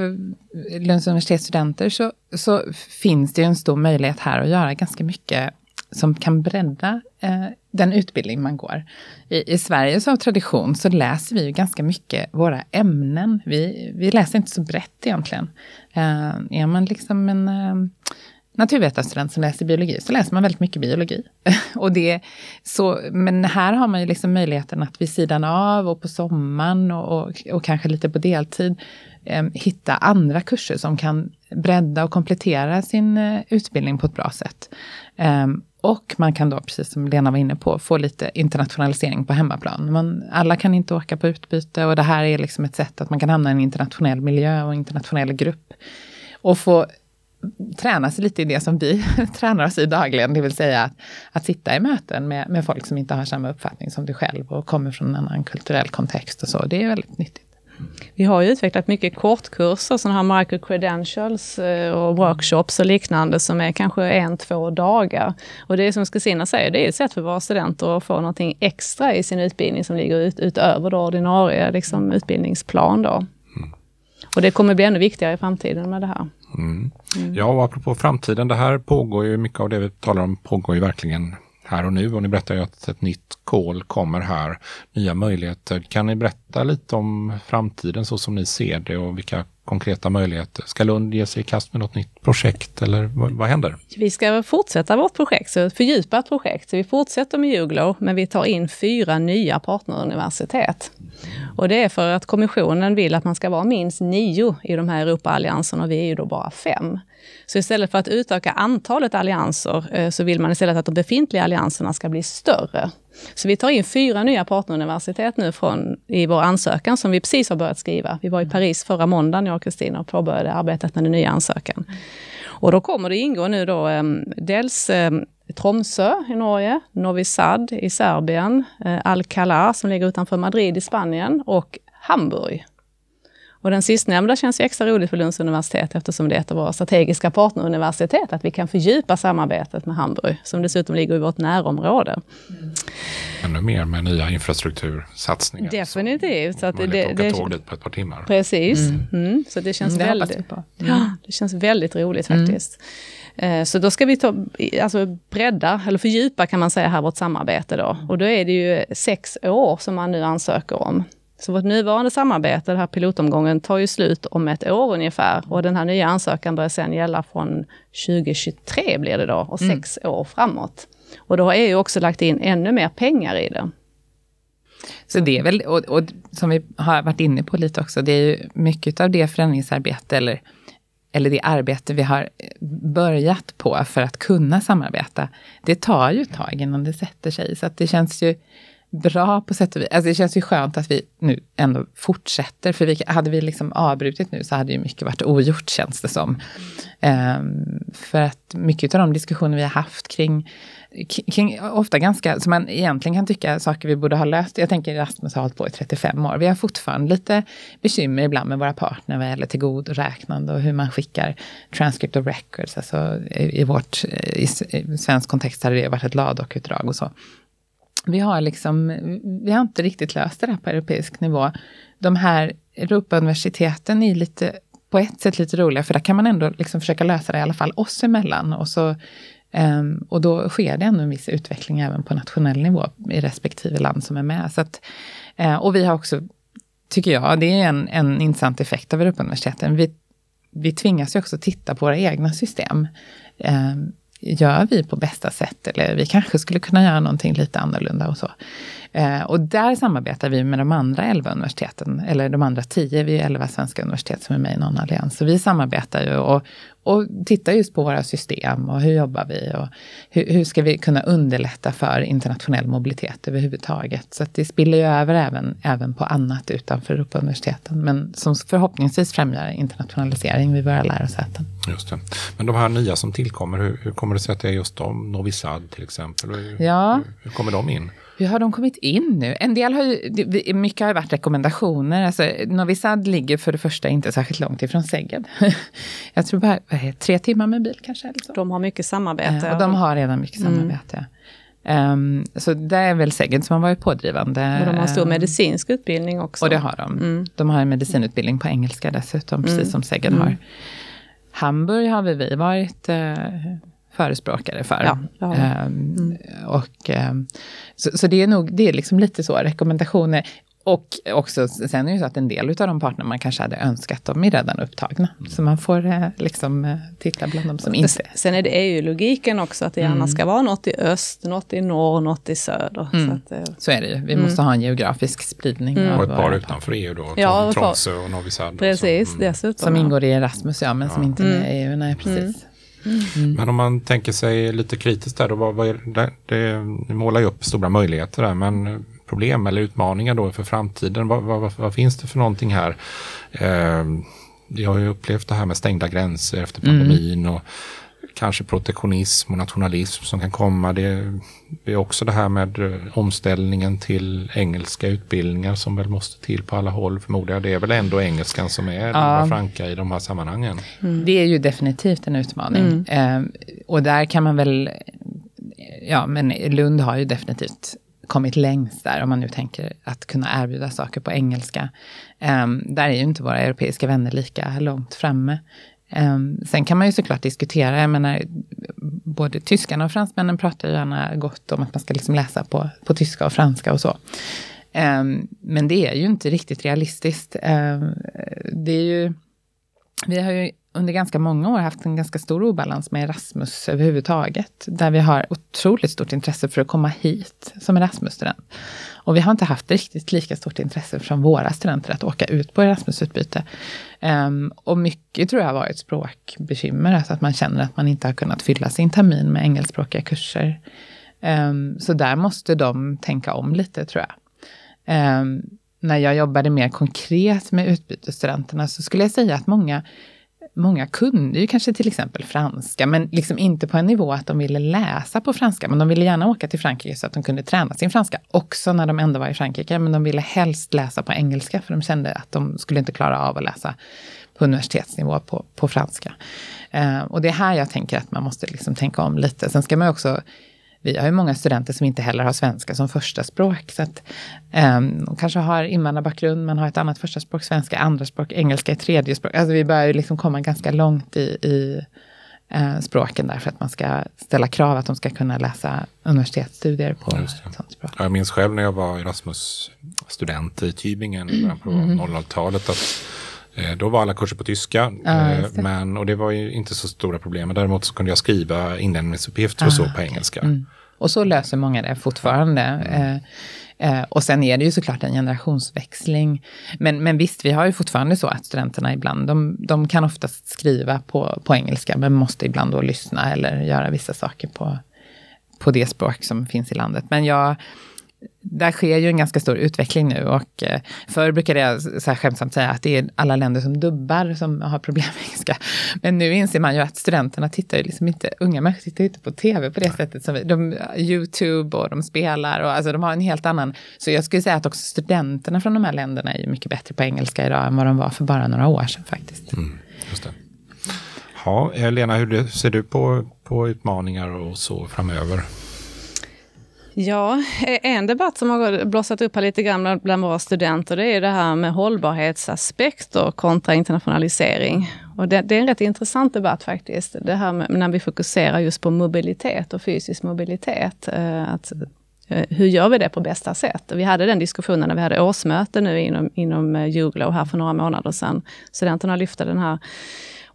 Lunds universitetsstudenter, så, så finns det ju en stor möjlighet här att göra ganska mycket som kan bredda eh, den utbildning man går. I, I Sverige så av tradition så läser vi ju ganska mycket våra ämnen. Vi, vi läser inte så brett egentligen. Eh, är man liksom en eh, naturvetarstudent som läser biologi så läser man väldigt mycket biologi. och det, så, men här har man ju liksom möjligheten att vid sidan av och på sommaren och, och, och kanske lite på deltid eh, hitta andra kurser som kan bredda och komplettera sin eh, utbildning på ett bra sätt. Um, och man kan då, precis som Lena var inne på, få lite internationalisering på hemmaplan. Man, alla kan inte åka på utbyte och det här är liksom ett sätt att man kan hamna i en internationell miljö och internationell grupp. Och få träna sig lite i det som vi tränar oss i dagligen, det vill säga att, att sitta i möten med, med folk som inte har samma uppfattning som du själv och kommer från en annan kulturell kontext och så. Det är väldigt nyttigt. Vi har ju utvecklat mycket kortkurser, sådana här micro credentials eh, och workshops och liknande som är kanske en, två dagar. Och det är som Kristina säger, det är ett sätt för våra studenter att få någonting extra i sin utbildning som ligger ut, utöver det ordinarie liksom, utbildningsplan. Då. Mm. Och det kommer bli ännu viktigare i framtiden med det här. Mm. Mm. Ja, och apropå framtiden, det här pågår ju, mycket av det vi talar om pågår ju verkligen här och nu och ni berättar ju att ett nytt kol kommer här, nya möjligheter. Kan ni berätta lite om framtiden så som ni ser det och vilka konkreta möjligheter? Ska Lund ge sig i kast med något nytt projekt eller vad, vad händer? Vi ska fortsätta vårt projekt, så ett fördjupat projekt. Så vi fortsätter med Uglow, men vi tar in fyra nya partneruniversitet. Och det är för att kommissionen vill att man ska vara minst nio i de här Europaallianserna och vi är ju då bara fem. Så istället för att utöka antalet allianser eh, så vill man istället att de befintliga allianserna ska bli större. Så vi tar in fyra nya partneruniversitet nu från, i vår ansökan som vi precis har börjat skriva. Vi var i Paris förra måndagen, jag och Kristina, och påbörjade arbetet med den nya ansökan. Och då kommer det ingå nu då ehm, dels ehm, Tromsö i Norge, Novi Sad i Serbien, uh, Alcalá som ligger utanför Madrid i Spanien och Hamburg och den sistnämnda känns ju extra roligt för Lunds universitet eftersom det är ett av våra strategiska partneruniversitet, att vi kan fördjupa samarbetet med Hamburg, som dessutom ligger i vårt närområde. Mm. Ännu mer med nya infrastruktursatsningar. Definitivt. Så att det, det, åka tåg dit på ett par timmar. Precis. Mm. Mm. Så det känns, mm, väldigt, ja, det känns väldigt roligt mm. faktiskt. Eh, så då ska vi ta, alltså bredda, eller fördjupa kan man säga här, vårt samarbete då. Och då är det ju sex år som man nu ansöker om. Så vårt nuvarande samarbete, den här pilotomgången, tar ju slut om ett år ungefär. Och den här nya ansökan börjar sedan gälla från 2023 blir det då, och mm. sex år framåt. Och då har EU också lagt in ännu mer pengar i det. Så det är väl, och, och, som vi har varit inne på lite också, det är ju mycket av det förändringsarbete eller, eller det arbete vi har börjat på för att kunna samarbeta. Det tar ju ett tag innan det sätter sig. Så att det känns ju bra på sätt och vis. Alltså det känns ju skönt att vi nu ändå fortsätter. För vi, hade vi liksom avbrutit nu så hade ju mycket varit ogjort känns det som. Um, för att mycket av de diskussioner vi har haft kring, kring, ofta ganska, som man egentligen kan tycka saker vi borde ha löst. Jag tänker Rasmus har hållit på i 35 år. Vi har fortfarande lite bekymmer ibland med våra partner vad gäller tillgodoräknande och hur man skickar transcript of records. Alltså i, i vårt, i, i svensk kontext hade det varit ett LADOK-utdrag och så vi har liksom, vi har inte riktigt löst det där på europeisk nivå. De här Europauniversiteten är lite, på ett sätt lite roliga, för där kan man ändå liksom försöka lösa det i alla fall oss emellan. Och, så, um, och då sker det ändå en viss utveckling även på nationell nivå i respektive land som är med. Så att, uh, och vi har också, tycker jag, det är en, en intressant effekt av Europauniversiteten. Vi, vi tvingas ju också titta på våra egna system. Um, gör vi på bästa sätt? Eller vi kanske skulle kunna göra någonting lite annorlunda och så. Eh, och där samarbetar vi med de andra elva universiteten, eller de andra tio, vi är elva svenska universitet som är med i någon allians. Så vi samarbetar ju och, och tittar just på våra system och hur jobbar vi och hur, hur ska vi kunna underlätta för internationell mobilitet överhuvudtaget. Så det spiller ju över även, även på annat utanför Europauniversiteten, men som förhoppningsvis främjar internationalisering vid våra lärosäten. Just det. Men de här nya som tillkommer, hur, hur kommer det sig att det är just de, Novi Sad till exempel? Hur, ja. hur, hur kommer de in? Hur har de kommit in nu? En del har ju, mycket har varit rekommendationer. Alltså, Novi Sad ligger för det första inte särskilt långt ifrån Szeged. Jag tror bara tre timmar med bil kanske. Så. De har mycket samarbete. Eh, och de har redan mycket mm. samarbete. Um, så det är väl Szeged som har varit pådrivande. Och de har stor ehm, medicinsk utbildning också. Och det har de. Mm. De har en medicinutbildning på engelska dessutom, precis mm. som Szeged har. Mm. Hamburg har vi varit uh, förespråkare för. Ja, ja. Mm. och, um, så, så, det är nog det är liksom lite så, rekommendationer. Och också, sen är det så att en del av de partner man kanske hade önskat, de är redan upptagna. Mm. Så man får eh, liksom eh, titta bland de som inte... Sen är det EU-logiken också, att det gärna mm. ska vara något i öst, något i norr, något i söder. Mm. Så, att, eh, så, är det ju. Vi mm. måste ha en geografisk spridning. Mm. Och ett par utanför EU då, ja, Tromsö och Novi Sad. Precis, mm. dessutom. Som ingår i Erasmus, ja, men ja. som inte är med i EU. Nej, precis. Mm. Men om man tänker sig lite kritiskt där, då, vad, vad det, det, målar ju upp stora möjligheter där, men problem eller utmaningar då för framtiden, vad, vad, vad finns det för någonting här? Eh, vi har ju upplevt det här med stängda gränser efter pandemin mm. och kanske protektionism och nationalism som kan komma. Det är också det här med eh, omställningen till engelska utbildningar som väl måste till på alla håll förmodar jag. Det är väl ändå engelskan som är ja. franka i de här sammanhangen. Mm. Det är ju definitivt en utmaning. Mm. Eh, och där kan man väl, ja men Lund har ju definitivt kommit längst där, om man nu tänker att kunna erbjuda saker på engelska. Um, där är ju inte våra europeiska vänner lika långt framme. Um, sen kan man ju såklart diskutera, jag menar, både tyskarna och fransmännen pratar ju gärna gott om att man ska liksom läsa på, på tyska och franska och så. Um, men det är ju inte riktigt realistiskt. Um, det är ju, vi har ju under ganska många år haft en ganska stor obalans med Erasmus överhuvudtaget. Där vi har otroligt stort intresse för att komma hit som Erasmus-student. Och vi har inte haft riktigt lika stort intresse från våra studenter att åka ut på Erasmusutbyte. Um, och mycket tror jag har varit språkbekymmer, alltså att man känner att man inte har kunnat fylla sin termin med engelskspråkiga kurser. Um, så där måste de tänka om lite tror jag. Um, när jag jobbade mer konkret med utbytesstudenterna så skulle jag säga att många Många kunde ju kanske till exempel franska, men liksom inte på en nivå att de ville läsa på franska. Men de ville gärna åka till Frankrike så att de kunde träna sin franska också när de ändå var i Frankrike. Men de ville helst läsa på engelska för de kände att de skulle inte klara av att läsa på universitetsnivå på, på franska. Eh, och det är här jag tänker att man måste liksom tänka om lite. Sen ska man också vi har ju många studenter som inte heller har svenska som första språk. Så att, um, de kanske har invandrarbakgrund men har ett annat första språk, svenska andra språk, engelska är tredje språk. Alltså vi börjar ju liksom komma ganska långt i, i uh, språken där för att man ska ställa krav att de ska kunna läsa universitetsstudier på ett sånt språk. Jag minns själv när jag var Erasmus-student i Tübingen på mm. 00-talet att eh, då var alla kurser på tyska, ja, eh, men, och det var ju inte så stora problem. Däremot så kunde jag skriva inlämningsuppgifter och så på engelska. Mm. Och så löser många det fortfarande. Mm. Eh, och sen är det ju såklart en generationsväxling. Men, men visst, vi har ju fortfarande så att studenterna ibland, de, de kan oftast skriva på, på engelska, men måste ibland då lyssna eller göra vissa saker på, på det språk som finns i landet. Men jag där sker ju en ganska stor utveckling nu och eh, förr brukade jag så här skämtsamt säga att det är alla länder som dubbar som har problem med engelska. Men nu inser man ju att studenterna tittar ju liksom inte, unga människor tittar inte på tv på det sättet som vi, de, Youtube och de spelar och alltså de har en helt annan, så jag skulle säga att också studenterna från de här länderna är ju mycket bättre på engelska idag än vad de var för bara några år sedan faktiskt. Mm. Ja, Lena, hur ser du på, på utmaningar och så framöver? Ja, e- en debatt som har blossat upp här lite grann bland våra studenter, det är det här med hållbarhetsaspekter kontra internationalisering. Och det, det, är en rätt intressant debatt faktiskt. Det här med när vi fokuserar just på mobilitet och fysisk mobilitet. Eh, att, eh, hur gör vi det på bästa sätt? Vi hade den diskussionen när vi hade årsmöte nu inom, inom eh, Juglo här för några månader sedan. Studenterna lyfte den här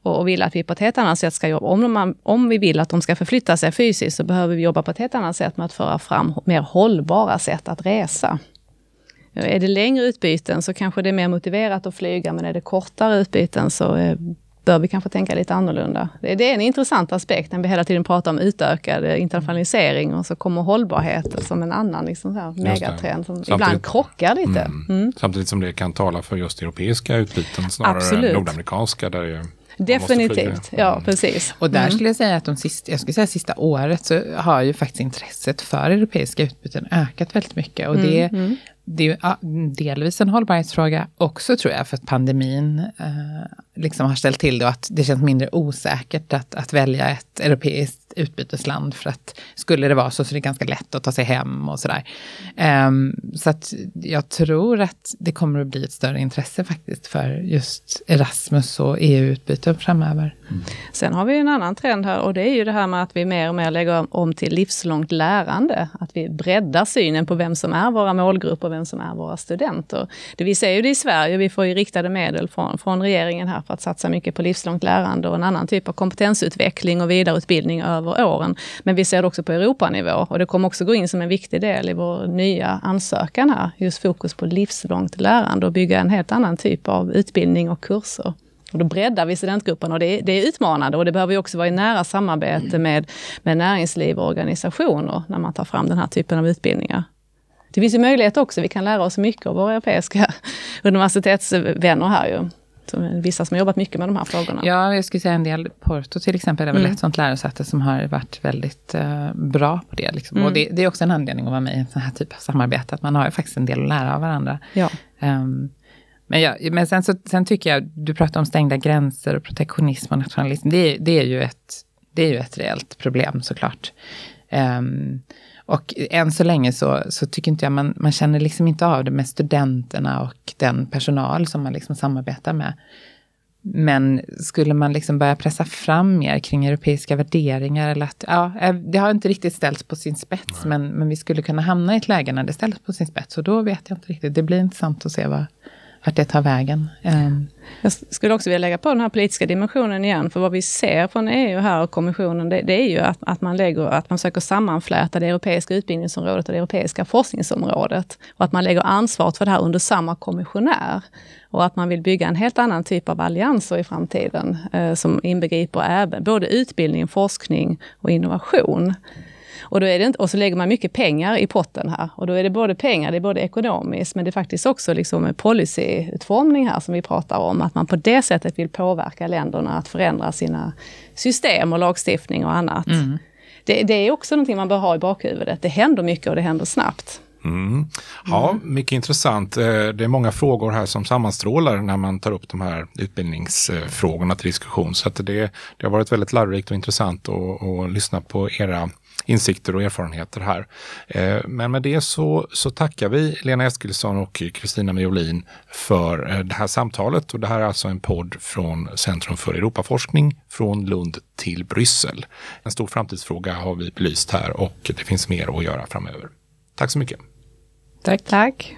och, och vill att vi på ett helt annat sätt ska jobba. Om, man, om vi vill att de ska förflytta sig fysiskt så behöver vi jobba på ett helt annat sätt med att föra fram mer hållbara sätt att resa. Är det längre utbyten så kanske det är mer motiverat att flyga, men är det kortare utbyten så eh, bör vi kanske tänka lite annorlunda. Det, är en intressant aspekt när vi hela tiden pratar om utökad internationalisering och så kommer hållbarhet som en annan liksom så megatrend som Samtidigt, ibland krockar lite. Mm. Mm. Samtidigt som det kan tala för just europeiska utbyten snarare Absolut. än nordamerikanska. Där det Definitivt, ja mm. precis. Och där mm. skulle jag säga att de sista, jag skulle säga sista året så har ju faktiskt intresset för europeiska utbyten ökat väldigt mycket. Och det, mm. mm det är ju delvis en hållbarhetsfråga också tror jag, för att pandemin eh, liksom har ställt till det och att det känns mindre osäkert att, att välja ett europeiskt utbytesland för att skulle det vara så så är det ganska lätt att ta sig hem och sådär. Um, så att jag tror att det kommer att bli ett större intresse faktiskt för just Erasmus och EU-utbyten framöver. Mm. Sen har vi en annan trend här och det är ju det här med att vi mer och mer lägger om till livslångt lärande. Att vi breddar synen på vem som är våra målgrupper vem som är våra studenter. Det vi ser ju det i Sverige, vi får ju riktade medel från, från regeringen här för att satsa mycket på livslångt lärande och en annan typ av kompetensutveckling och vidareutbildning över åren. Men vi ser det också på Europanivå och det kommer också gå in som en viktig del i vår nya ansökan här, just fokus på livslångt lärande och bygga en helt annan typ av utbildning och kurser. Och då breddar vi studentgruppen och det är, det är utmanande och det behöver också vara i nära samarbete med, med näringsliv och organisationer när man tar fram den här typen av utbildningar. Det finns ju möjlighet också, vi kan lära oss mycket av våra europeiska universitetsvänner här ju. Vissa som har jobbat mycket med de här frågorna. Ja, jag skulle säga en del. Porto till exempel är väl mm. ett sånt lärosäte som har varit väldigt uh, bra på det. Liksom. Mm. Och det, det, är också en anledning att vara med i en sån här typ av samarbete, att man har ju faktiskt en del att lära av varandra. Ja. Um, men, ja, men sen, så, sen tycker jag, du pratar om stängda gränser och protektionism och nationalism. Det, det, är, ju ett, det är ju ett reellt problem såklart. Um, och än så länge så, så tycker inte jag man, man känner liksom inte av det med studenterna och den personal som man liksom samarbetar med. Men skulle man liksom börja pressa fram mer kring europeiska värderingar, eller att, ja, eh, det har inte riktigt ställts på sin spets, men, men vi skulle kunna hamna i ett läge när det ställs på sin spets, och då vet jag inte riktigt. Det blir intressant att se vad, vart det tar vägen. Ehm. Jag skulle också vilja lägga på den här politiska dimensionen igen, för vad vi ser från EU här och kommissionen, det, det är ju att, att, man lägger, att man försöker sammanfläta det europeiska utbildningsområdet och det europeiska forskningsområdet. Och att man lägger ansvaret för det här under samma kommissionär. Och att man vill bygga en helt annan typ av allianser i framtiden, eh, som inbegriper även både utbildning, forskning och innovation. Och, då är det inte, och så lägger man mycket pengar i potten här. Och då är det både pengar, det är både ekonomiskt, men det är faktiskt också liksom policyutformning här som vi pratar om. Att man på det sättet vill påverka länderna att förändra sina system och lagstiftning och annat. Mm. Det, det, är också någonting man bör ha i bakhuvudet. Det händer mycket och det händer snabbt. Mm. Ja, mm. mycket intressant. Eh, det är många frågor här som sammanstrålar när man tar upp de här utbildningsfrågorna till diskussion. Så att det, det har varit väldigt lärorikt och intressant att, att lyssna på era insikter och erfarenheter här. Eh, men med det så, så tackar vi Lena Eskilsson och Kristina Miolin för eh, det här samtalet. Och det här är alltså en podd från Centrum för Europaforskning från Lund till Bryssel. En stor framtidsfråga har vi belyst här och det finns mer att göra framöver. Tack så mycket. Tack. Tack.